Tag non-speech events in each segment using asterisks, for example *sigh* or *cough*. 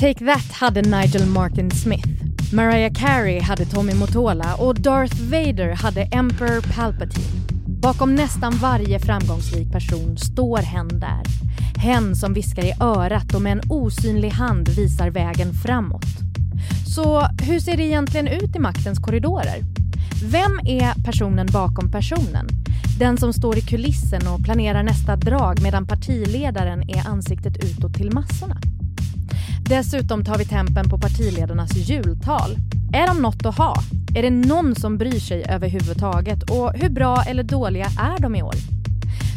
Take That hade Nigel Martin Smith. Mariah Carey hade Tommy Mottola och Darth Vader hade Emperor Palpatine. Bakom nästan varje framgångsrik person står hen där. Hen som viskar i örat och med en osynlig hand visar vägen framåt. Så hur ser det egentligen ut i maktens korridorer? Vem är personen bakom personen? Den som står i kulissen och planerar nästa drag medan partiledaren är ansiktet utåt till massorna. Dessutom tar vi tempen på partiledarnas jultal. Är de något att ha? Är det någon som bryr sig överhuvudtaget? Och hur bra eller dåliga är de i år?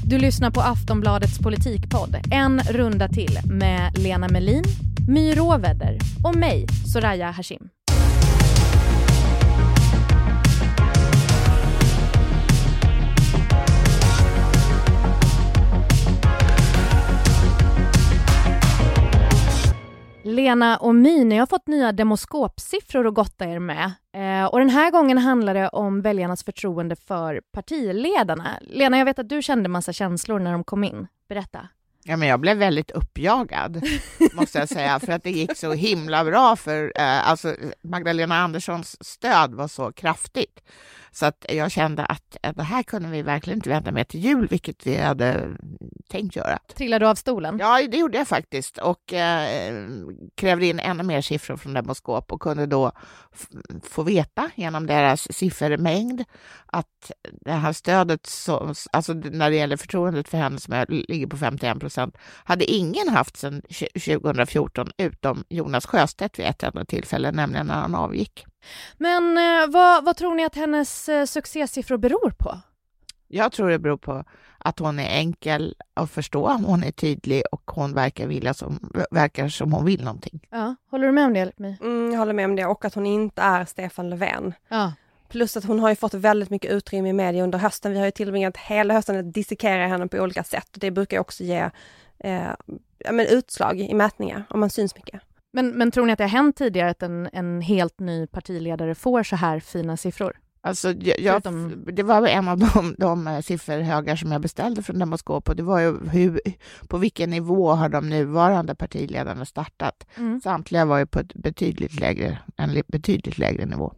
Du lyssnar på Aftonbladets politikpodd En runda till med Lena Melin, My Råvedder och mig, Soraya Hashim. Lena och My, ni har fått nya demoskopsiffror att gotta er med. Eh, och den här gången handlar det om väljarnas förtroende för partiledarna. Lena, jag vet att du kände massa känslor när de kom in. Berätta. Ja, men jag blev väldigt uppjagad, *laughs* måste jag säga, för att det gick så himla bra för eh, alltså, Magdalena Anderssons stöd var så kraftigt. Så att jag kände att det här kunde vi verkligen inte vänta med till jul, vilket vi hade tänkt göra. Trillade du av stolen? Ja, det gjorde jag faktiskt och eh, krävde in ännu mer siffror från Demoskop och kunde då få veta genom deras siffermängd att det här stödet, så, alltså när det gäller förtroendet för henne som ligger på 51 procent, hade ingen haft sedan 2014 utom Jonas Sjöstedt vid ett enda tillfälle, nämligen när han avgick. Men eh, vad, vad tror ni att hennes eh, succésiffror beror på? Jag tror det beror på att hon är enkel att förstå, hon är tydlig och hon verkar, vilja som, verkar som hon vill någonting. Ja, håller du med om det? My? Mm, jag håller med om det och att hon inte är Stefan Löfven. Ja. Plus att hon har ju fått väldigt mycket utrymme i media under hösten. Vi har ju tillbringat hela hösten att dissekera henne på olika sätt. Det brukar också ge eh, men utslag i mätningar, om man syns mycket. Men, men tror ni att det har hänt tidigare att en, en helt ny partiledare får så här fina siffror? Alltså, jag, jag, det var en av de, de eh, sifferhögar som jag beställde från Demoskop och det var ju hur, på vilken nivå har de nuvarande partiledarna startat? Mm. Samtliga var ju på ett betydligt lägre, en betydligt lägre nivå.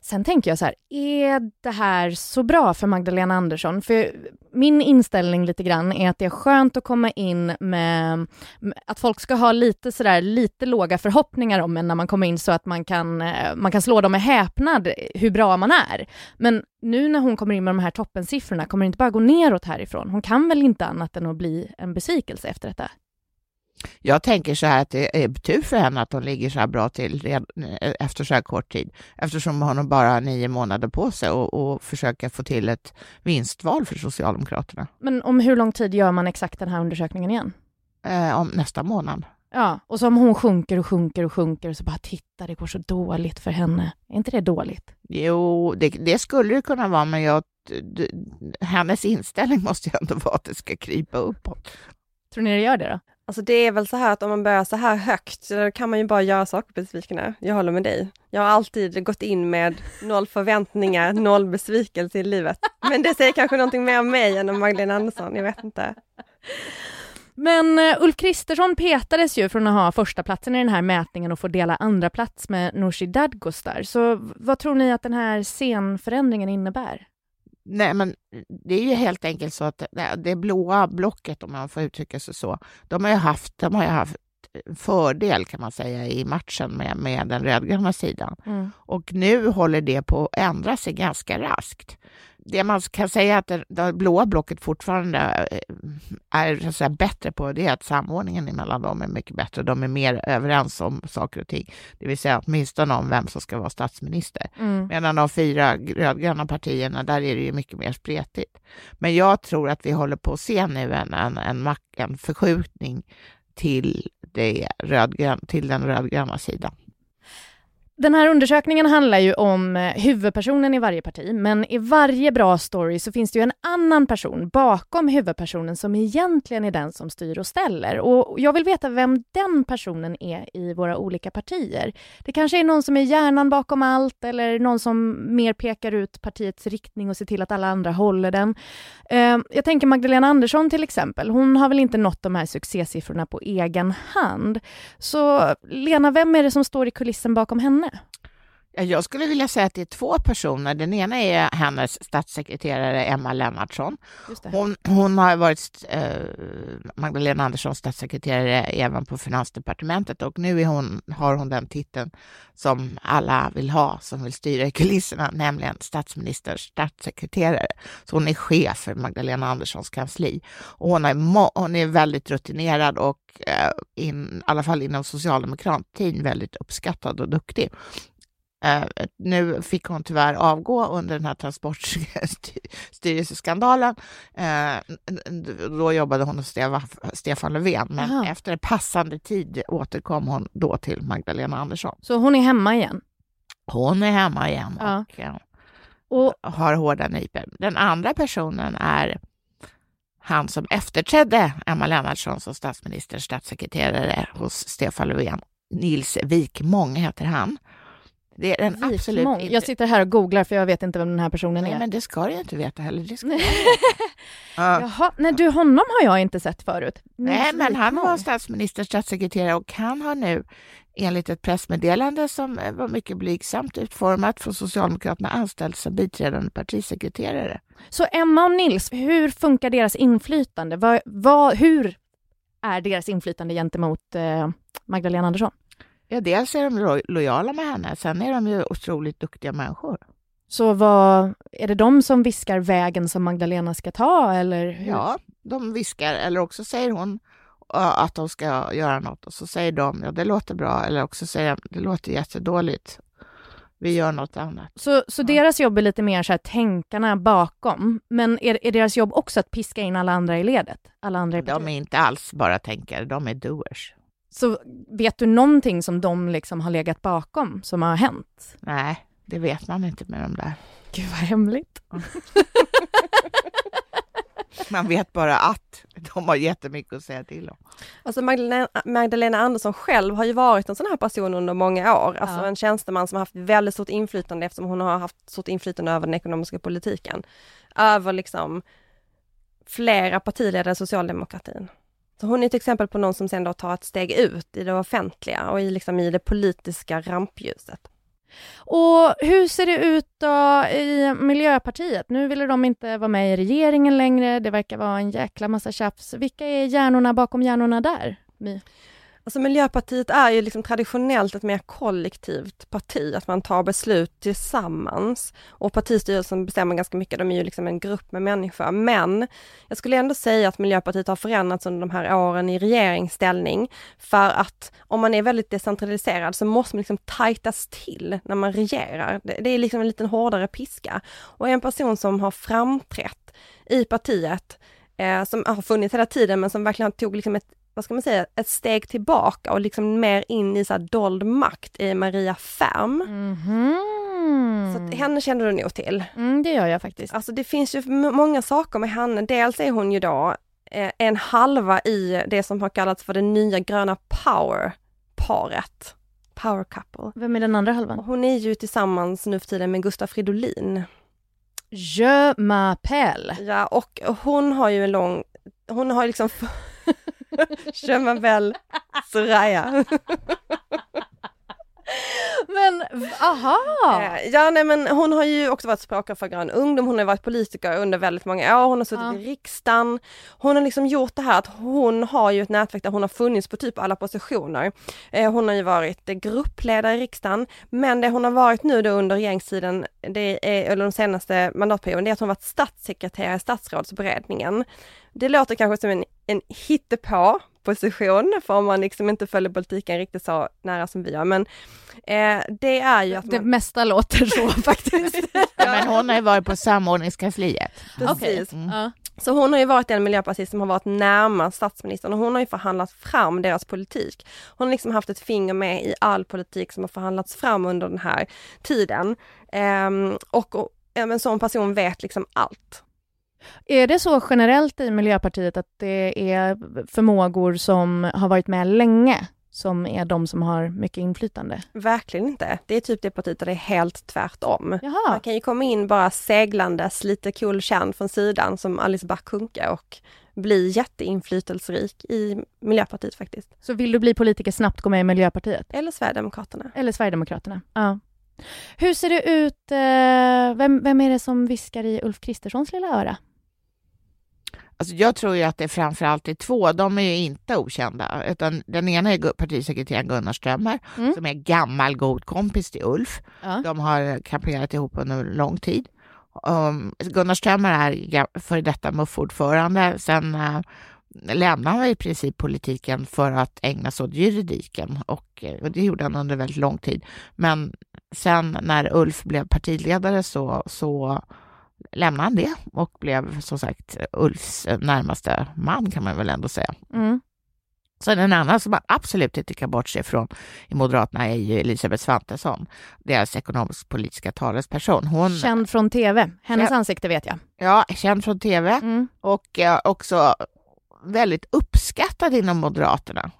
Sen tänker jag så här, är det här så bra för Magdalena Andersson? För min inställning lite grann är att det är skönt att komma in med, att folk ska ha lite sådär, lite låga förhoppningar om en när man kommer in så att man kan, eh, man kan slå dem med häpnad hur bra man är. Men nu när hon kommer in med de här toppensiffrorna, kommer det inte bara gå neråt härifrån? Hon kan väl inte annat än att bli en besvikelse efter detta? Jag tänker så här att det är tur för henne att hon ligger så här bra till efter så här kort tid, eftersom hon bara har nio månader på sig och, och försöka få till ett vinstval för Socialdemokraterna. Men om hur lång tid gör man exakt den här undersökningen igen? Eh, om nästa månad. Ja, och så om hon sjunker och sjunker och sjunker och så bara titta, det går så dåligt för henne. Är inte det dåligt? Jo, det, det skulle det kunna vara, men jag, hennes inställning måste ju ändå vara att det ska krypa uppåt. Tror ni det gör det då? Alltså det är väl så här att om man börjar så här högt, så kan man ju bara göra saker besvikna. Jag håller med dig. Jag har alltid gått in med noll förväntningar, *laughs* noll besvikelse i livet. Men det säger kanske någonting mer om mig än om Magdalena Andersson, jag vet inte. Men uh, Ulf Kristersson petades ju från att ha första platsen i den här mätningen och få dela andra plats med Nooshi Dadgostar. Så vad tror ni att den här scenförändringen innebär? Nej, men det är ju helt enkelt så att det blåa blocket, om man får uttrycka sig så, de har ju haft, de har haft fördel kan man säga i matchen med, med den rödgröna sidan. Mm. Och nu håller det på att ändra sig ganska raskt det man kan säga att det, det blåa blocket fortfarande eh, är så säga, bättre på, det är att samordningen mellan dem är mycket bättre. De är mer överens om saker och ting, det vill säga åtminstone om vem som ska vara statsminister. Mm. Medan de fyra rödgröna partierna, där är det ju mycket mer spretigt. Men jag tror att vi håller på att se nu en, en, en, en förskjutning till, det rödgrön, till den rödgröna sidan. Den här undersökningen handlar ju om eh, huvudpersonen i varje parti, men i varje bra story så finns det ju en annan person bakom huvudpersonen som egentligen är den som styr och ställer. Och jag vill veta vem den personen är i våra olika partier. Det kanske är någon som är hjärnan bakom allt eller någon som mer pekar ut partiets riktning och ser till att alla andra håller den. Eh, jag tänker Magdalena Andersson till exempel. Hon har väl inte nått de här succésiffrorna på egen hand. Så Lena, vem är det som står i kulissen bakom henne? Jag skulle vilja säga att det är två personer. Den ena är hennes statssekreterare Emma Lennartsson. Hon, hon, har varit eh, Magdalena Anderssons statssekreterare även på Finansdepartementet och nu hon, har hon den titeln som alla vill ha, som vill styra i kulisserna, nämligen statsministerns statssekreterare. Så hon är chef för Magdalena Anderssons kansli. Och hon, är, hon är väldigt rutinerad och eh, in, i alla fall inom socialdemokratin väldigt uppskattad och duktig. Uh, nu fick hon tyvärr avgå under den här transportstyrelseskandalen. Uh, då jobbade hon hos Stefan, Stefan Löfven, men Aha. efter passande tid återkom hon då till Magdalena Andersson. Så hon är hemma igen? Hon är hemma igen ja. och, uh, och har hårda nypor. Den andra personen är han som efterträdde Emma Lennartsson som statsministers statssekreterare hos Stefan Löfven. Nils Wikmång heter han. Det är en absolut inte... Jag sitter här och googlar för jag vet inte vem den här personen nej, är. men det ska du inte veta heller. Det ska uh. *laughs* Jaha, nej du honom har jag inte sett förut. Nej, men han var statsministers statssekreterare och han har nu enligt ett pressmeddelande som var mycket blygsamt utformat från Socialdemokraterna anställts som biträdande partisekreterare. Så Emma och Nils, hur funkar deras inflytande? Vad, vad, hur är deras inflytande gentemot eh, Magdalena Andersson? Ja, dels är de lojala med henne, sen är de ju otroligt duktiga människor. Så vad, är det de som viskar vägen som Magdalena ska ta, eller? Hur? Ja, de viskar, eller också säger hon att de ska göra något och så säger de, ja det låter bra, eller också säger de, det låter jättedåligt. Vi gör något annat. Så, så ja. deras jobb är lite mer så här, tänkarna bakom, men är, är deras jobb också att piska in alla andra i ledet? Alla andra i de är inte alls bara tänkare, de är doers. Så vet du någonting som de liksom har legat bakom, som har hänt? Nej, det vet man inte med de där. Gud vad hemligt. *laughs* man vet bara att de har jättemycket att säga till om. Alltså Magdalena, Magdalena Andersson själv har ju varit en sån här person under många år, alltså ja. en tjänsteman som har haft väldigt stort inflytande eftersom hon har haft stort inflytande över den ekonomiska politiken. Över liksom flera partiledare i socialdemokratin. Så hon är ett exempel på någon som sen då tar ett steg ut i det offentliga och i, liksom i det politiska rampljuset. Och hur ser det ut då i Miljöpartiet? Nu ville de inte vara med i regeringen längre. Det verkar vara en jäkla massa tjafs. Vilka är hjärnorna bakom hjärnorna där? My? Alltså Miljöpartiet är ju liksom traditionellt ett mer kollektivt parti, att man tar beslut tillsammans. Och partistyrelsen bestämmer ganska mycket, de är ju liksom en grupp med människor. Men jag skulle ändå säga att Miljöpartiet har förändrats under de här åren i regeringsställning. För att om man är väldigt decentraliserad så måste man liksom tajtas till när man regerar. Det är liksom en liten hårdare piska. Och en person som har framträtt i partiet eh, som har funnits hela tiden men som verkligen tog liksom ett vad ska man säga, ett steg tillbaka och liksom mer in i så här dold makt i Maria Färm. Mm -hmm. Så henne känner du nog till? Mm, det gör jag faktiskt. Alltså det finns ju många saker med henne. Dels är hon ju då eh, en halva i det som har kallats för det nya gröna power-paret. Power couple. Vem är den andra halvan? Hon är ju tillsammans nu för tiden med Gustaf Fridolin. Je m'appelle. Ja, och hon har ju en lång, hon har liksom *laughs* M'appelle Soraya. Men aha! Eh, ja nej men hon har ju också varit språkare för Grön Ungdom, hon har varit politiker under väldigt många år, hon har suttit ja. i riksdagen. Hon har liksom gjort det här att hon har ju ett nätverk där hon har funnits på typ alla positioner. Eh, hon har ju varit gruppledare i riksdagen, men det hon har varit nu då under regeringstiden, det är, eller de senaste mandatperioden, det är att hon varit statssekreterare i statsrådsberedningen. Det låter kanske som en, en hittepå position, för om man liksom inte följer politiken riktigt så nära som vi gör, men eh, det är ju att man... Det mesta låter så *laughs* faktiskt. ja, men hon har ju varit på samordningskansliet. Precis. Okay. Mm. Så hon har ju varit den miljöpartist som har varit närmast statsministern och hon har ju förhandlat fram deras politik. Hon har liksom haft ett finger med i all politik som har förhandlats fram under den här tiden. Och, och en sån person vet liksom allt. Är det så generellt i Miljöpartiet att det är förmågor som har varit med länge som är de som har mycket inflytande? Verkligen inte. Det är typ det partiet där det är helt tvärtom. Jaha. Man kan ju komma in bara seglandes, lite cool kärn från sidan som Alice Bah Kuhnke och bli jätteinflytelserik i Miljöpartiet faktiskt. Så vill du bli politiker snabbt, gå med i Miljöpartiet? Eller Sverigedemokraterna. Eller Sverigedemokraterna, ja. Hur ser det ut, eh, vem, vem är det som viskar i Ulf Kristerssons lilla öra? Alltså jag tror ju att det framförallt är två, de är ju inte okända, utan den ena är partisekreteraren Gunnar Strömmer, mm. som är gammal god kompis till Ulf. Ja. De har kamperat ihop under lång tid. Um, Gunnar Strömmer är före detta MUF-ordförande, sen uh, lämnade han i princip politiken för att ägna sig åt juridiken och, eh, och det gjorde han under väldigt lång tid. Men sen när Ulf blev partiledare så, så lämnade han det och blev som sagt Ulfs närmaste man kan man väl ändå säga. Mm. Sen en annan som man absolut inte kan bortse från i Moderaterna är ju Elisabeth Svantesson, deras ekonomisk-politiska talesperson. Hon, känd från tv, hennes känd, ansikte vet jag. Ja, känd från tv mm. och eh, också väldigt uppskattad inom Moderaterna.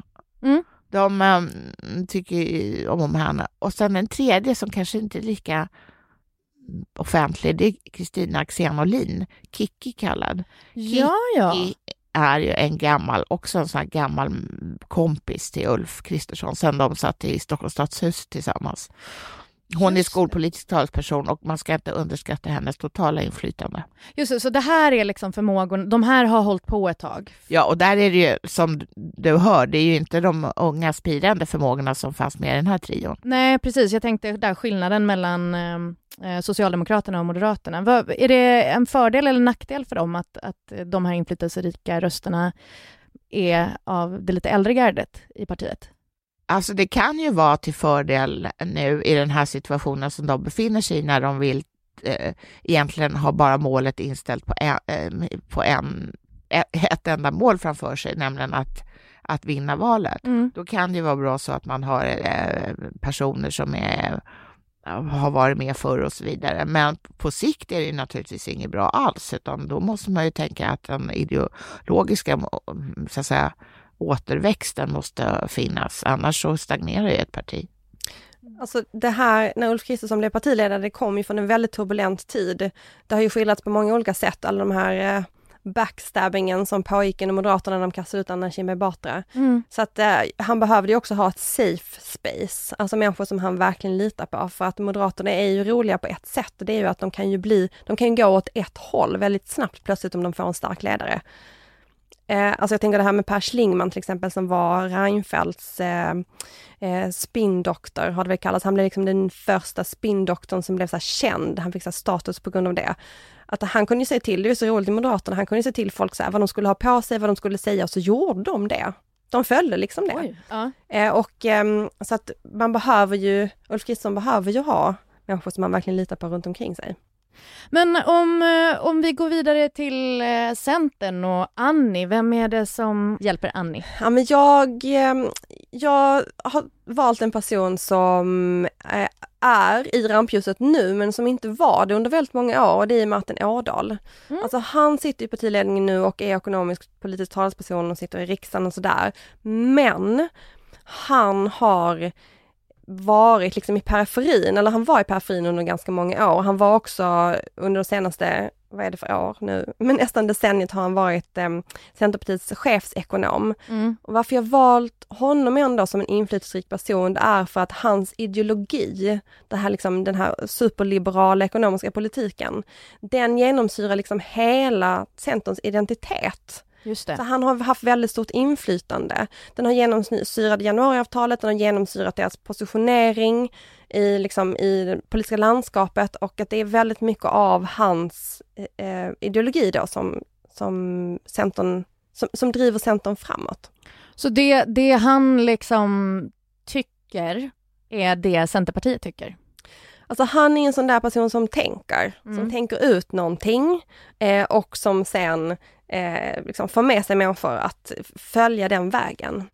Mm. De um, tycker om henne. Och sen en tredje som kanske inte är lika offentlig, det är Kristina Axén Olin, Kikki kallad. Ja, ja. är ju en gammal, också en sån här gammal kompis till Ulf Kristersson, sen de satt i Stockholms stadshus tillsammans. Hon är skolpolitisk talesperson och man ska inte underskatta hennes totala inflytande. Just det, så det här är liksom förmågor, de här har hållit på ett tag? Ja, och där är det ju som du hör, det är ju inte de unga spirande förmågorna som fanns med i den här trion. Nej, precis. Jag tänkte där skillnaden mellan ehm, eh, Socialdemokraterna och Moderaterna. Är det en fördel eller nackdel för dem att, att de här inflytelserika rösterna är av det lite äldre gardet i partiet? Alltså det kan ju vara till fördel nu i den här situationen som de befinner sig i när de vill eh, egentligen ha bara målet inställt på, en, eh, på en, ett enda mål framför sig, nämligen att, att vinna valet. Mm. Då kan det ju vara bra så att man har eh, personer som är, har varit med förr och så vidare. Men på sikt är det naturligtvis inget bra alls, utan då måste man ju tänka att den ideologiska så att säga, återväxten måste finnas, annars så stagnerar ju ett parti. Alltså det här, när Ulf Kristersson blev partiledare, det kom ju från en väldigt turbulent tid. Det har ju skildrats på många olika sätt, alla de här eh, backstabbingen som pågick inom Moderaterna när de kastade ut Anna Kinberg Batra. Mm. Så att eh, han behövde ju också ha ett safe space, alltså människor som han verkligen litar på, för att Moderaterna är ju roliga på ett sätt, det är ju att de kan ju bli, de kan ju gå åt ett håll väldigt snabbt plötsligt om de får en stark ledare. Eh, alltså jag tänker det här med Per Schlingman till exempel som var Reinfeldts eh, eh, spindoktor, har det väl kallats. Han blev liksom den första spindoktorn som blev så känd. Han fick så status på grund av det. Att han kunde ju säga till, det är så roligt i Moderaterna, han kunde ju säga till folk så här, vad de skulle ha på sig, vad de skulle säga och så gjorde de det. De följde liksom det. Oj, ja. eh, och eh, så att man behöver ju, Ulf Kristersson behöver ju ha människor som man verkligen litar på runt omkring sig. Men om, eh, om vi går vidare till eh, Centern och Annie, vem är det som hjälper Annie? Ja, men jag, ehm, jag har valt en person som eh, är i rampljuset nu men som inte var det under väldigt många år och det är Martin Ådahl. Mm. Alltså han sitter i partiledningen nu och är ekonomisk politisk talesperson och sitter i riksdagen och sådär. Men han har varit liksom i periferin, eller han var i periferin under ganska många år. Han var också under de senaste, vad är det för år nu, *laughs* men nästan decenniet har han varit eh, Centerpartiets chefsekonom. Mm. Och varför jag valt honom ändå som en inflytelserik person, det är för att hans ideologi, det här liksom, den här superliberala ekonomiska politiken, den genomsyrar liksom hela Centerns identitet. Just det. Så han har haft väldigt stort inflytande. Den har genomsyrat januariavtalet, den har genomsyrat deras positionering i, liksom, i det politiska landskapet och att det är väldigt mycket av hans eh, ideologi då som, som, Centern, som, som driver Centern framåt. Så det, det han liksom tycker är det Centerpartiet tycker? Alltså han är en sån där person som tänker, Mm. som tänker ut någonting eh, och som sen eh, liksom får med sig människor att följa den vägen.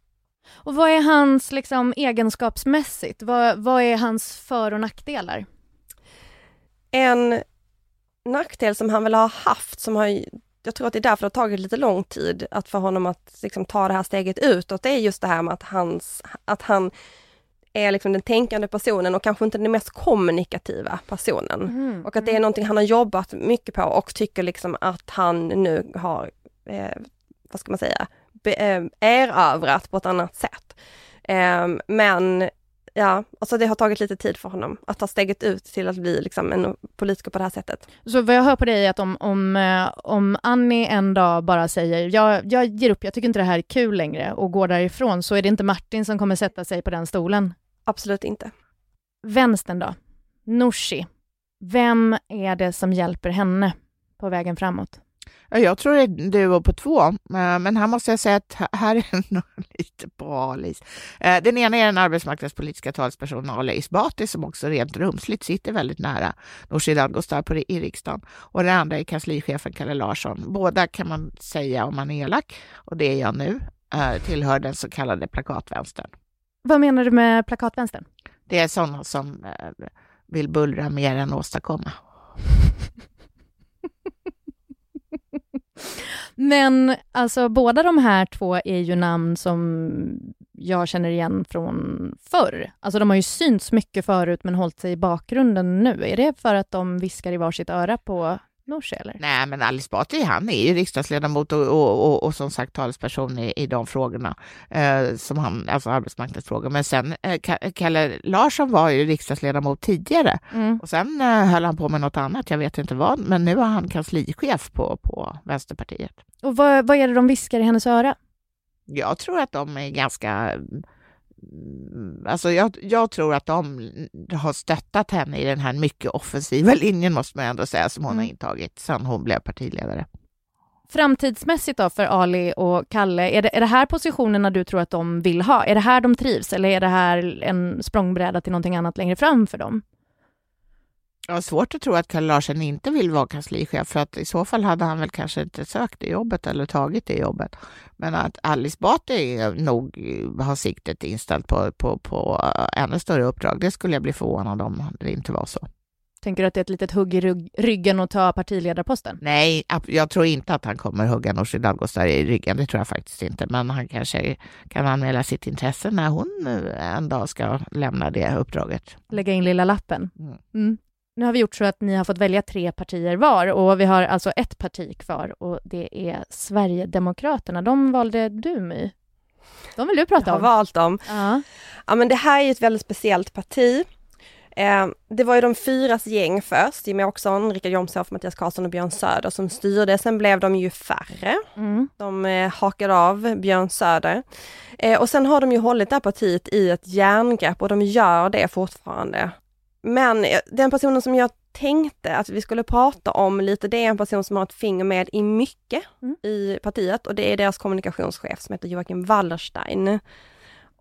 Och vad är hans liksom egenskapsmässigt? Vad, vad är hans för och nackdelar? En nackdel som han väl har haft, som har, jag tror att det är därför det har tagit lite lång tid att för honom att liksom ta det här steget utåt, det är just det här med att, hans, att han är liksom den tänkande personen och kanske inte den mest kommunikativa personen. Mm. Och att det är någonting han har jobbat mycket på och tycker liksom att han nu har, eh, vad ska man säga, be, eh, erövrat på ett annat sätt. Eh, men ja, alltså det har tagit lite tid för honom att ta steget ut till att bli liksom en politiker på det här sättet. Så vad jag hör på dig är att om, om, eh, om Annie en dag bara säger jag, jag ger upp, jag tycker inte det här är kul längre och går därifrån så är det inte Martin som kommer sätta sig på den stolen. Absolut inte. Vänstern då? Nooshi. Vem är det som hjälper henne på vägen framåt? Ja, jag tror det är duo på två, eh, men här måste jag säga att här är *laughs* nog lite på Alice. Eh, Den ena är den arbetsmarknadspolitiska talespersonen Ali Esbati som också rent rumsligt sitter väldigt nära Nooshi Dadgostar på i riksdagen. Och den andra är kanslichefen Kalle Larsson. Båda kan man säga om man är elak, och det är jag nu, eh, tillhör den så kallade plakatvänstern. Vad menar du med plakatvänstern? Det är sådana som eh, vill bullra mer än åstadkomma. *laughs* Men alltså båda de här två är ju namn som jag känner igen från förr. Alltså de har ju synts mycket förut men hållit sig i bakgrunden nu. Är det för att de viskar i varsitt öra på Nooshi eller? Nej, men Ali Esbati, han är ju riksdagsledamot och, och, och, och som sagt talesperson i, i de frågorna, eh, som han, alltså arbetsmarknadsfrågor. Men sen, eh, Ka- Kalle Larsson var ju riksdagsledamot tidigare Mm. och sen eh, höll han på med något annat, jag vet inte vad, men nu är han kanslichef på, på Vänsterpartiet. Och vad, vad är det de viskar i hennes öra? Jag tror att de är ganska... mm, Alltså jag, jag tror att de har stöttat henne i den här mycket offensiva *laughs* linjen, måste man ändå säga, som hon Mm. har intagit sedan hon blev partiledare. Framtidsmässigt då för Ali och Kalle, är det, är det här positionerna du tror att de vill ha? Är det här de trivs eller är det här en språngbräda till någonting annat längre fram för dem? Jag har svårt att tro att Kalle Larsson inte vill vara kanslichef, för att i så fall hade han väl kanske inte sökt det jobbet eller tagit det jobbet. Men att Alice Bati nog har siktet inställt på, på, på äh, ännu större uppdrag, det skulle jag bli förvånad om det inte var så. Tänker du att det är ett litet hugg i rygg, ryggen att ta partiledarposten? Nej, jag tror inte att han kommer hugga Nooshi Dadgostar i ryggen, det tror jag faktiskt inte. Men han kanske kan anmäla sitt intresse när hon eh, en dag ska lämna det uppdraget. Lägga in lilla lappen? Mm. Mm. Nu har vi gjort så att ni har fått välja tre partier var och vi har alltså ett parti kvar och det är Sverigedemokraterna. De valde du My. De vill du Jag prata har om. valt dem. Ja. Ja men det här är ett väldigt speciellt parti. Eh, det var ju de fyras gäng först, Jimmie Åkesson, Richard Jomshof, Mattias Karlsson och Björn Söder som styrde. Sen blev de ju färre. Mm. De eh, hakade av Björn Söder. Eh, och sen har de ju hållit det här partiet i ett järngrepp och de gör det fortfarande. Men eh, den personen som jag tänkte att vi skulle prata om lite, det är en person som har ett finger med i mycket Mm. i partiet och det är deras kommunikationschef som heter Joakim Wallerstein.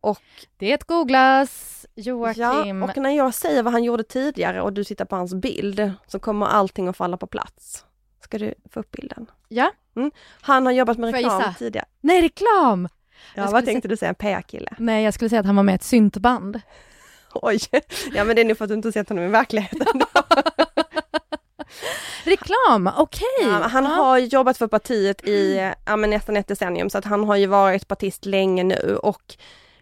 Och, Det är ett googlas, Joakim. ja, och när jag säger vad han gjorde tidigare och du tittar på hans bild så kommer allting att falla på plats. Ska du få upp bilden? Ja. Han har jobbat med reklam tidigare. Nej, reklam! Ja, Jag vad tänkte du säga? En PR-kille? Nej, jag skulle säga att han var med i ett syntband. *laughs* Oj, ja men det är nog för att du inte sett honom i verkligheten. *laughs* Reklam, okej! Ja, han har jobbat för partiet i ja, men nästan ett decennium så att han har ju varit partist länge nu och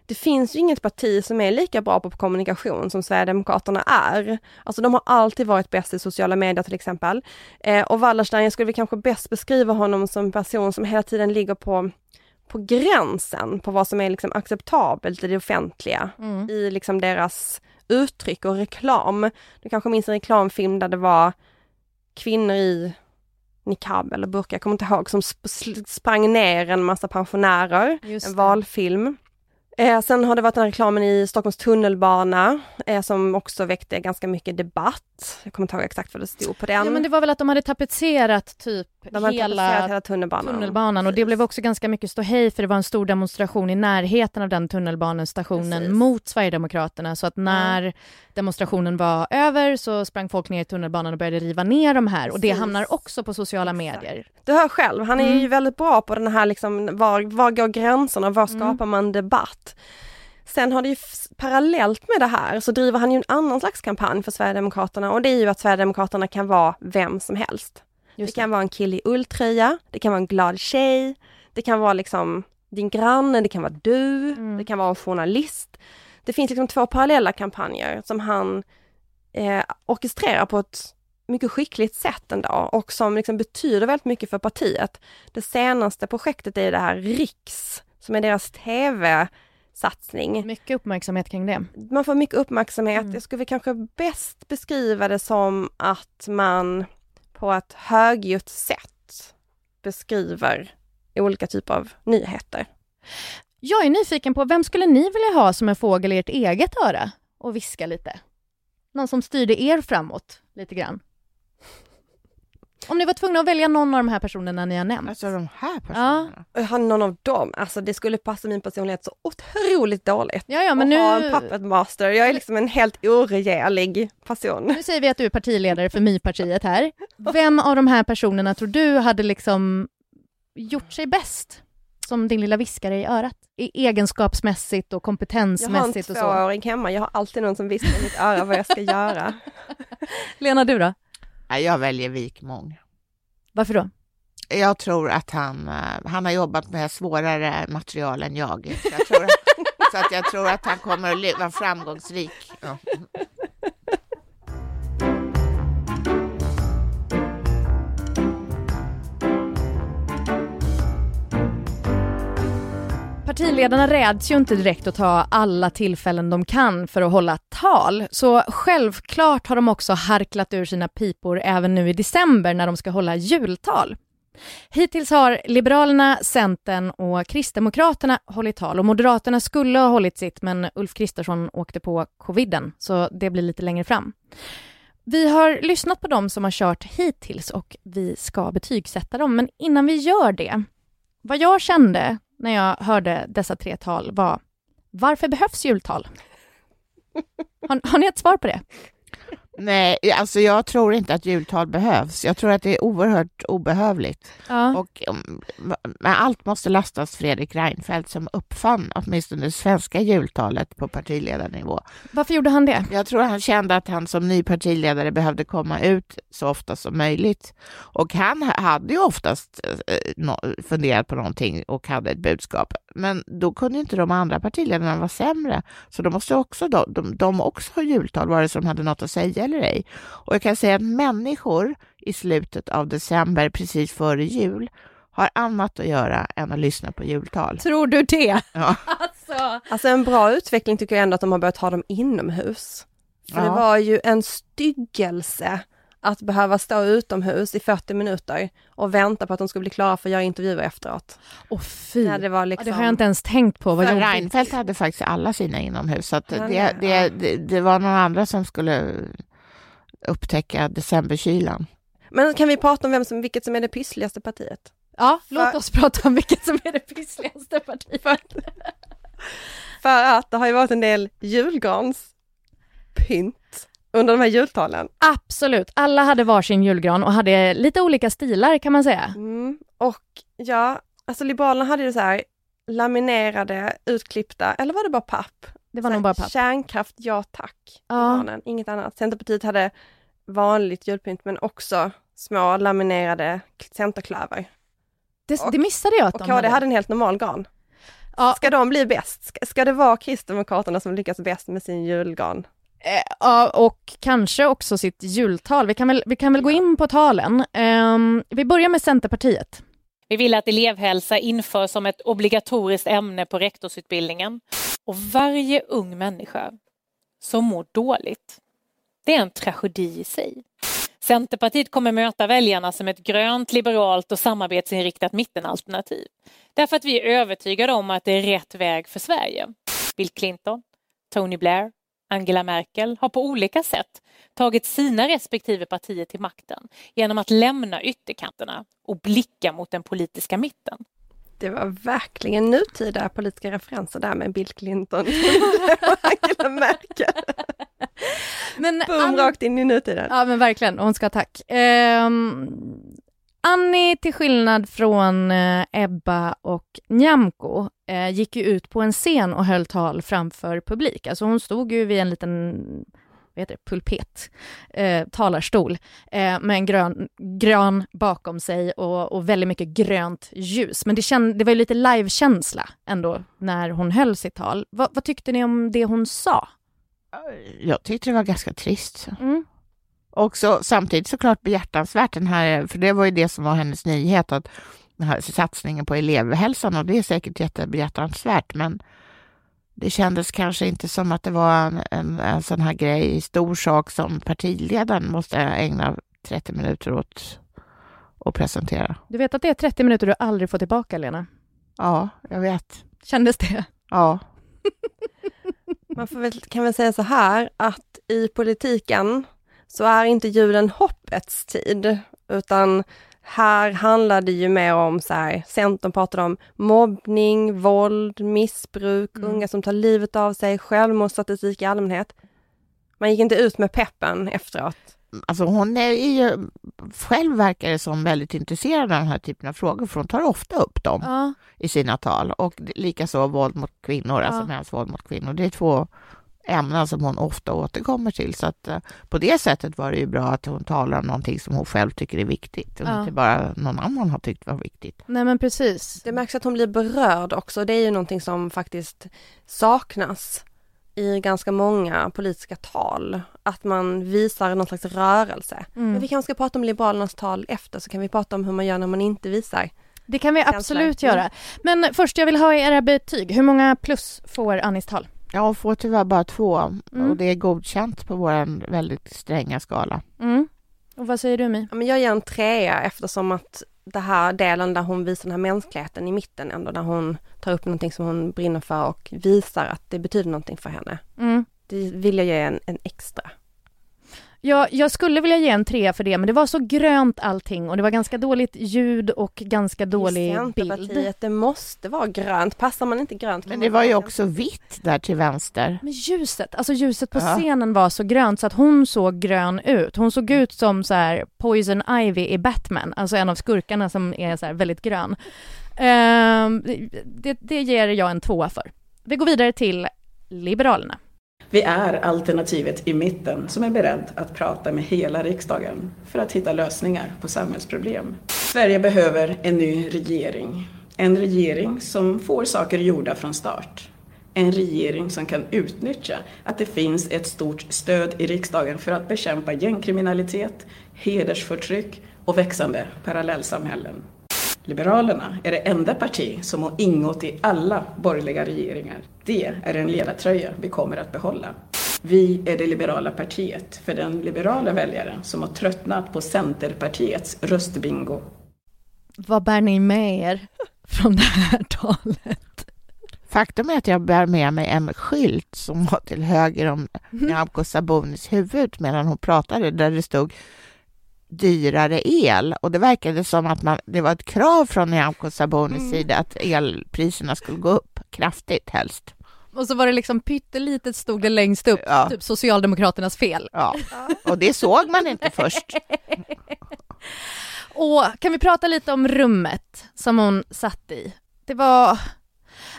det finns ju inget parti som är lika bra på kommunikation som Sverigedemokraterna är. Alltså de har alltid varit bäst i sociala medier till exempel. Eh, och Wallerstein, jag skulle väl kanske bäst beskriva honom som en person som hela tiden ligger på, på gränsen på vad som är liksom acceptabelt i det offentliga Mm. i liksom deras uttryck och reklam. Du kanske minns en reklamfilm där det var kvinnor i niqab eller burka, jag kommer inte ihåg, som sp- sprang ner en massa pensionärer. En valfilm. Eh, sen har det varit den här reklamen i Stockholms tunnelbana eh, som också väckte ganska mycket debatt. Jag kommer inte ihåg exakt vad det stod på den. Ja, men det var väl att de hade tapetserat typ De hela, hela tunnelbanan. tunnelbanan. Och det blev också ganska mycket ståhej för det var en stor demonstration i närheten av den tunnelbanestationen Precis. mot Sverigedemokraterna. Så att när demonstrationen var över så sprang folk ner i tunnelbanan och började riva ner de här. Och det Precis. hamnar också på sociala medier. Du hör själv, han är Mm. ju väldigt bra på den här liksom, var, var går gränserna, var Mm. skapar man debatt? Sen har det ju parallellt med det här så driver han ju en annan slags kampanj för Sverigedemokraterna och det är ju att Sverigedemokraterna kan vara vem som helst. Just det kan vara en kille i ulltröja, det kan vara en glad tjej, det kan vara liksom din granne, det kan vara du, Mm. det kan vara en journalist. Det finns liksom två parallella kampanjer som han eh, orkestrerar på ett mycket skickligt sätt ändå och som liksom betyder väldigt mycket för partiet. Det senaste projektet är det här Riks, som är deras tv-satsning. Mycket uppmärksamhet kring det. Man får mycket uppmärksamhet. Mm. Jag skulle kanske bäst beskriva det som att man på ett högljutt sätt beskriver olika typer av nyheter. Jag är nyfiken på, vem skulle ni vilja ha som en fågel i ert eget öra och viska lite? Någon som styrde er framåt lite grann? Om ni var tvungna att välja någon av de här personerna ni har nämnt. Alltså de här personerna. Jag har någon av dem, alltså det skulle passa min personlighet så otroligt dåligt. ja, ja, men att ha nu, en puppet master, jag är liksom en helt oregerlig person. nu säger vi att du är partiledare för My-partiet här. Vem av de här personerna tror du hade liksom gjort sig bäst som din lilla viskare i örat? I egenskapsmässigt och Jag har en kompetensmässigt och så. tvååring hemma, jag har alltid någon som viskar i mitt öra vad jag ska göra. *laughs* Lena, du då? Nej, jag väljer Wikmång. Varför då? Jag tror att han, eh, han har jobbat med svårare material än jag. Så, jag tror, så att jag tror att han kommer att vara framgångsrik. Ja. Partiledarna räds ju inte direkt att ta alla tillfällen de kan för att hålla tal, så självklart har de också harklat ur sina pipor även nu i december när de ska hålla jultal. Hittills har Liberalerna, Centern och Kristdemokraterna hållit tal och Moderaterna skulle ha hållit sitt men Ulf Kristersson åkte på coviden, så det blir lite längre fram. Vi har lyssnat på dem som har kört hittills och vi ska betygsätta dem, men innan vi gör det, vad jag kände när jag hörde dessa tre tal var varför behövs jultal? *laughs* Har, har ni ett svar på det? Nej, alltså jag tror inte att jultal behövs. Jag tror att det är oerhört obehövligt. Ja. Och um, men allt måste lastas Fredrik Reinfeldt som uppfann åtminstone det svenska jultalet på partiledarnivå. Varför gjorde han det? Jag tror han kände att han som ny partiledare behövde komma ut så ofta som möjligt. Och han hade ju oftast eh, nå- funderat på någonting och hade ett budskap. Men då kunde inte de andra partiledarna vara sämre. Så då måste också de, de, de också ha jultal, vare sig de hade något att säga eller ej. Och jag kan säga att människor i slutet av december, precis före jul, har annat att göra än att lyssna på jultal. Tror du det? Ja. *laughs* Alltså. Alltså en bra utveckling tycker jag ändå att de har börjat ha dem inomhus. För det Ja. var ju en styggelse att behöva stå utomhus i 40 minuter och vänta på att de skulle bli klara för att göra intervjuer efteråt. Åh fy. När det var Ja, liksom... det har jag inte ens tänkt på. Vad. Reinfeldt hade faktiskt alla sina inomhus, så att Ja, det, det, det, det var någon andra som skulle upptäcka decemberkylan. Men kan vi prata om vem som, vilket som är det pyssligaste partiet? Ja, För- låt oss prata om vilket som är det pyssligaste partiet. För att det har ju varit en del julgranspynt under de här jultalen. Absolut. Alla hade varsin julgran och hade lite olika stilar kan man säga. Mm. Och ja, alltså Liberalerna hade ju så här laminerade, utklippta, eller var det bara papp? Det var Så här, nog bara papp. Kärnkraft, ja tack. Ja. Inget annat. Centerpartiet hade vanligt julpynt men också små laminerade centerklöver. Det, Och- det missade jag att Och de KD hade en helt normal gran. Ja, Ska de bli bäst? Ska, ska det vara Kristdemokraterna som lyckas bäst med sin julgran? Eh, Ja, och kanske också sitt jultal. Vi kan väl, vi kan väl gå in på talen. Ehm, vi börjar med Centerpartiet. Vi vill att elevhälsa införs som ett obligatoriskt ämne på rektorsutbildningen. Och varje ung människa som mår dåligt, det är en tragedi i sig. Centerpartiet kommer möta väljarna som ett grönt, liberalt och samarbetsinriktat mittenalternativ. Därför att vi är övertygade om att det är rätt väg för Sverige. Bill Clinton, Tony Blair, Angela Merkel har på olika sätt tagit sina respektive partier till makten genom att lämna ytterkanterna och blicka mot den politiska mitten. Det var verkligen nutida politiska referenser där med Bill Clinton *laughs* och Angela Merkel. Men Boom, rakt in i nutiden. Ja men verkligen, hon ska ha tack. Um, Annie, till skillnad från uh, Ebba och Nyamko, uh, gick ju ut på en scen och höll tal framför publik. Alltså hon stod ju vid en liten vad heter det, pulpet, eh, talarstol eh, med en grön, grön bakom sig och, och väldigt mycket grönt ljus. Men det, känd, det var ju lite livekänsla ändå när hon höll sitt tal. Va, vad tyckte ni om det hon sa? Jag tyckte det var ganska trist. Mm. Och så, samtidigt såklart behjärtansvärt, den här, för det var ju det som var hennes nyhet, att den här satsningen på elevhälsan och det är säkert jättebehjärtansvärt, men det kändes kanske inte som att det var en, en, en sån här grej, stor sak som partiledaren måste ägna 30 minuter åt att presentera. Du vet att det är 30 minuter du aldrig får tillbaka, Lena? Ja, jag vet. Kändes det? Ja. *laughs* Man får väl, kan väl säga så här att i politiken så är inte julen hoppets tid, utan här handlar det ju mer om så här, Centern pratade om mobbning, våld, missbruk, mm. unga som tar livet av sig, självmordsstatistik i allmänhet. Man gick inte ut med peppen efteråt. Alltså hon är ju, själv verkar det som väldigt intresserad av den här typen av frågor, för hon tar ofta upp dem ja. i sina tal. Och likaså våld mot kvinnor, alltså ja. alltså mäns våld mot kvinnor. Det är två ämnen som hon ofta återkommer till. Så att, uh, på det sättet var det ju bra att hon talar om någonting som hon själv tycker är viktigt och ja. inte bara någon annan har tyckt var viktigt. Nej men precis. Det märks att hon blir berörd också. Det är ju någonting som faktiskt saknas i ganska många politiska tal, att man visar någon slags rörelse. Mm. Men vi kanske ska prata om Liberalernas tal efter, så kan vi prata om hur man gör när man inte visar. Det kan vi absolut mm. göra. Men först, jag vill ha era betyg. Hur många plus får Annis tal? Jag får tyvärr bara två mm. och det är godkänt på vår väldigt stränga skala. Mm. Och vad säger du Mi? Ja, men jag ger en trea eftersom att det här delen där hon visar den här mänskligheten i mitten ändå, där hon tar upp någonting som hon brinner för och visar att det betyder någonting för henne. Mm. Det vill jag ge en, en extra. Ja, jag skulle vilja ge en trea för det, men det var så grönt allting och det var ganska dåligt ljud och ganska dålig bild. det måste vara grönt. Passar man inte grönt? Men det var ju också vitt där till vänster. Men ljuset, alltså ljuset på ja. scenen var så grönt så att hon såg grön ut. Hon såg ut som så här Poison Ivy i Batman, alltså en av skurkarna som är så väldigt grön. Uh, det, det ger jag en tvåa för. Vi går vidare till Liberalerna. Vi är alternativet i mitten som är beredd att prata med hela riksdagen för att hitta lösningar på samhällsproblem. Sverige behöver en ny regering. En regering som får saker gjorda från start. En regering som kan utnyttja att det finns ett stort stöd i riksdagen för att bekämpa gängkriminalitet, hedersförtryck och växande parallellsamhällen. Liberalerna är det enda parti som har ingått i alla borgerliga regeringar. Det är en ledartröja vi kommer att behålla. Vi är det liberala partiet för den liberala väljare som har tröttnat på Centerpartiets röstbingo. Vad bär ni med er från det här talet? Faktum är att jag bär med mig en skylt som var till höger om mm. Nyamko Sabunis huvud medan hon pratade, där det stod dyrare el och det verkade som att man, det var ett krav från Nyamko Sabunis mm. sida att elpriserna skulle gå upp kraftigt helst. Och så var det liksom pyttelitet stod det längst upp, ja. typ Socialdemokraternas fel. Ja, och det såg man inte först. *laughs* och kan vi prata lite om rummet som hon satt i? Det var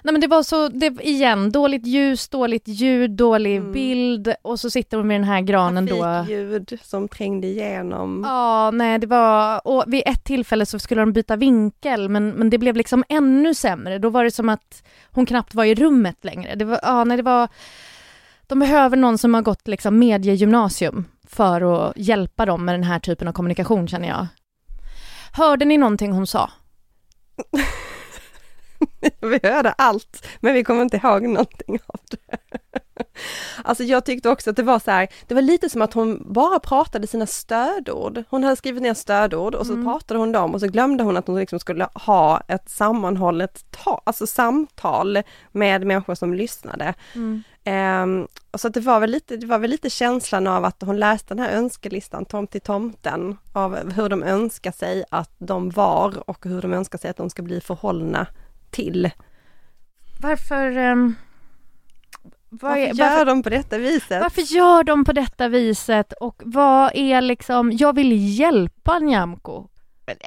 Nej men det var så, det, igen, dåligt ljus, dåligt ljud, dålig mm. bild och så sitter hon med den här granen då. ljud som trängde igenom. Ja, nej det var, och vid ett tillfälle så skulle de byta vinkel men, men det blev liksom ännu sämre. Då var det som att hon knappt var i rummet längre. Det var, ja nej det var, de behöver någon som har gått liksom mediegymnasium för att hjälpa dem med den här typen av kommunikation känner jag. Hörde ni någonting hon sa? *laughs* *laughs* vi hörde allt, men vi kommer inte ihåg någonting av det. *laughs* Alltså jag tyckte också att det var så här, det var lite som att hon bara pratade sina stödord. Hon hade skrivit ner stödord och så Mm. pratade hon dem och så glömde hon att hon liksom skulle ha ett sammanhållet ta, alltså samtal med människor som lyssnade. Mm. Ehm, och så att det var väl lite, det var väl lite känslan av att hon läste den här önskelistan, Tom till tomten, av hur de önskar sig att de var och hur de önskar sig att de ska bli förhållna till. Varför... ehm, vad Varför gör varför, de på detta viset? varför gör de på detta viset och vad är liksom... Jag vill hjälpa Nyamko.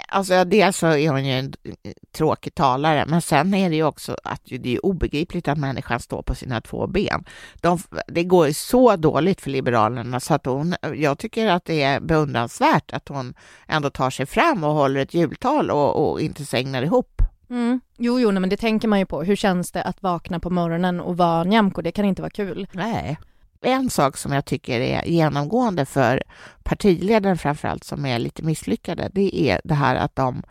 Alltså dels så är hon ju en eh, tråkig talare, men sen är det ju också att ju- det är obegripligt att människan står på sina två ben. De, det går ju så dåligt för Liberalerna så att hon, jag tycker att det är beundransvärt att hon ändå tar sig fram och håller ett jultal och, och inte sängnar ihop. Mm. Jo, jo, nej, men det tänker man ju på. Hur känns det att vakna på morgonen och vara Nyamko? Det kan inte vara kul. Nej. En sak som jag tycker är genomgående för partiledaren framförallt som är lite misslyckade, det är det här att de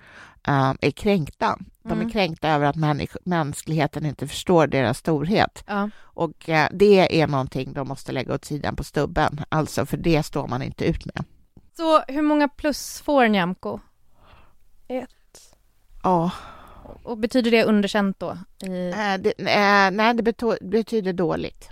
eh, är kränkta. De Mm. är kränkta över att människ- mänskligheten inte förstår deras storhet. Ja. Och eh, det är någonting de måste lägga åt sidan på stubben, alltså för det står man inte ut med. Så hur många plus får Nyamko? Ja, Och betyder det underkänt då? I... eh, det, eh, nej det betyder dåligt.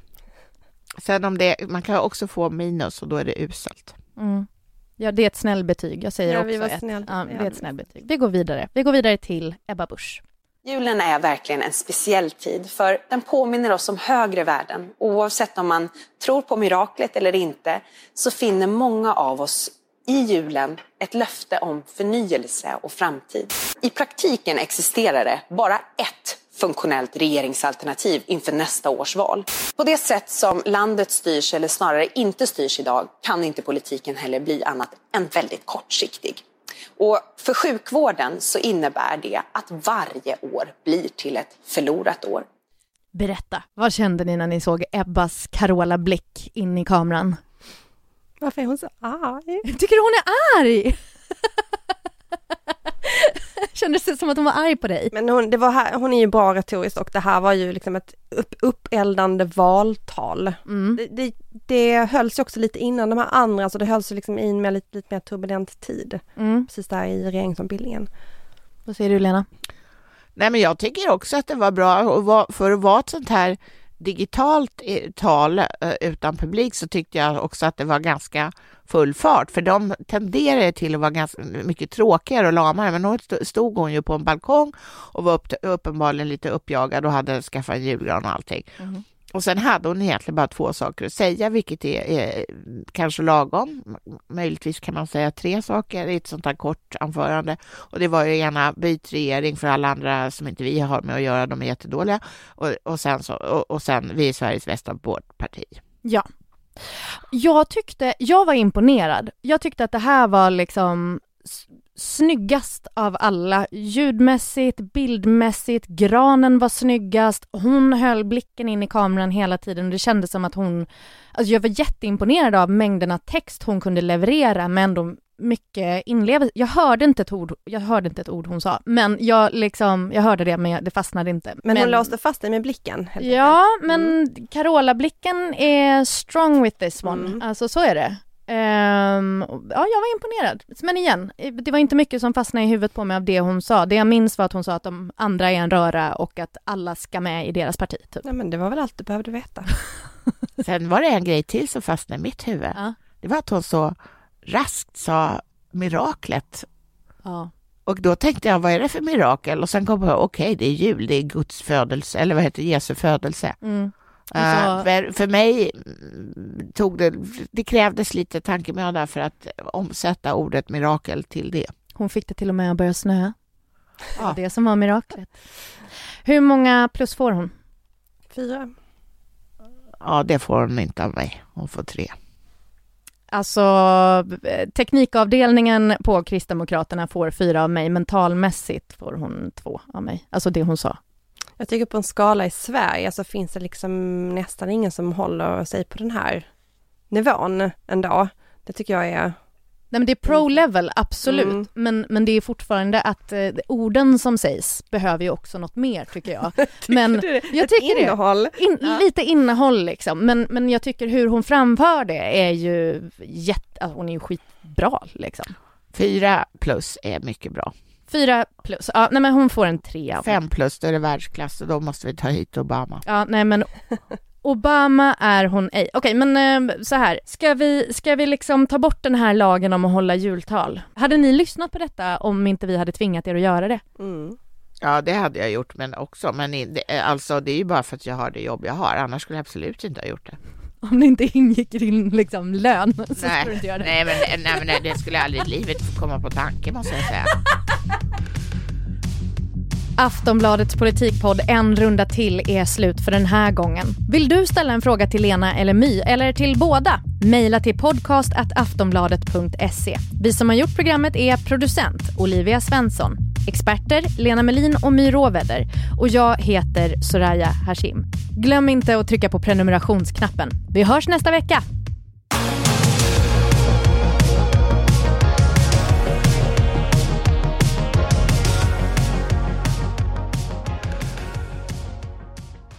Sen om det, man kan också få minus och då är det uselt. Mm. Ja, det är ett snällbetyg. Jag säger Ja, också vi var ett. snäll- Ja, det är ett snällbetyg. Vi går vidare. Vi går vidare till Ebba Busch. Julen är verkligen en speciell tid för den påminner oss om högre värden. Oavsett om man tror på miraklet eller inte så finner många av oss i julen ett löfte om förnyelse och framtid. I praktiken existerar det bara ett funktionellt regeringsalternativ inför nästa års val. På det sätt som landet styrs, eller snarare inte styrs idag, kan inte politiken heller bli annat än väldigt kortsiktig. Och för sjukvården så innebär det att varje år blir till ett förlorat år. Berätta, vad kände ni när ni såg Ebbas Carola blick in i kameran? Varför är hon så arg? Jag tycker hon är arg! *laughs* Kändes det som att hon var arg på dig? Men hon, det var här, hon är ju bra retoriskt och det här var ju liksom ett upp, uppeldande valtal. Mm. Det, det, det hölls ju också lite innan de här andra, så det hölls ju liksom i en lite, lite mer turbulent tid. Mm. Precis där i regeringsombildningen. Vad säger du Lena? Nej, men jag tycker också att det var bra. För att vara ett sånt här digitalt eh, tal eh, utan publik så tyckte jag också att det var ganska full fart. För de tenderade till att vara ganska mycket tråkigare och lamare. Men då stod hon ju på en balkong och var upp, uppenbarligen lite uppjagad och hade skaffat en julgran och allting. Mm. Och sen hade hon egentligen bara två saker att säga, vilket är, är kanske lagom. Möjligtvis kan man säga tre saker i ett sånt här kort anförande. Och det var ju ena byt regering för alla andra som inte vi har med att göra, de är jättedåliga. Och, och, sen, så, och, och sen vi är Sveriges bästa parti. Ja. Jag tyckte, jag var imponerad. Jag tyckte att det här var liksom snyggast av alla. Ljudmässigt, bildmässigt, granen var snyggast. Hon höll blicken in i kameran hela tiden och det kändes som att hon... Alltså jag var jätteimponerad av mängderna text hon kunde leverera men ändå mycket inlevelse. Jag hörde inte ett ord, jag hörde inte ett ord hon sa, men jag liksom, jag hörde det men jag, det fastnade inte. Men, hon låste fast dig med blicken. Ja, men Carola-blicken är strong with this one. Mm. Alltså så är det. Och- ja, jag var imponerad. Men igen, det var inte mycket som fastnade i huvudet på mig av det hon sa. Det jag minns var att hon sa att de andra är en röra och att alla ska med i deras parti. Typ. Nej, men det var väl allt du behövde veta. *laughs* Sen var det en grej till som fastnade i mitt huvud. Ja. Det var att hon så raskt sa miraklet Ja. Och då tänkte jag, vad är det för mirakel? Och sen kom jag på, okej, det är jul, det är Guds födelse, eller vad heter det, Jesu födelse. Mm. Eh, Alltså- för, för mig mm, tog det, det krävdes lite tankemöda för att omsätta ordet mirakel till det. Hon fick det till och med att börja snöa. Ja. det som var miraklet. Hur många plus får hon? Fyra. Ja, det får hon inte av mig. Hon får tre. Alltså, eh, teknikavdelningen på Kristdemokraterna får fyra av mig, mentalmässigt får hon två av mig. Alltså det hon sa. Jag tycker på en skala i Sverige så finns det liksom nästan ingen som håller sig på den här nivån ändå. Det tycker jag är Nej men det är pro-level, absolut. Mm. Men, men det är fortfarande att eh, orden som sägs behöver ju också något mer tycker jag. *laughs* men jag Ett tycker det. innehåll. In, Ja. Lite innehåll liksom, men, men jag tycker hur hon framför det är ju jätte, alltså hon är ju skitbra liksom. Fyra plus är mycket bra. Fyra plus, ja nej men hon får en trea. Fem plus, då är det världsklass och då måste vi ta hit Obama. Ja nej men *laughs* Obama är hon ej. Okej men eh, så här, ska vi, ska vi liksom ta bort den här lagen om att hålla jultal? Hade ni lyssnat på detta om inte vi hade tvingat er att göra det? Mm. Ja, det hade jag gjort, men också. Men det, alltså, det är ju bara för att jag har det jobb jag har. Annars skulle jag absolut inte ha gjort det. *laughs* Om det inte ingick i din liksom lön så skulle du Nej, inte göra det. nej, men, nej, men nej, det skulle aldrig i livet komma på tanke, måste jag säga. *laughs* Aftonbladets politikpodd En runda till är slut för den här gången. Vill du ställa en fråga till Lena eller My eller till båda? Mejla till podcast@aftonbladet.se. Vi som har gjort programmet är producent Olivia Svensson, experter Lena Melin och My Råväder och jag heter Soraya Hashim. Glöm inte att trycka på prenumerationsknappen. Vi hörs nästa vecka.